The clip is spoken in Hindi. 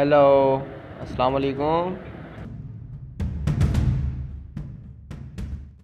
हेलो अस्सलाम वालेकुम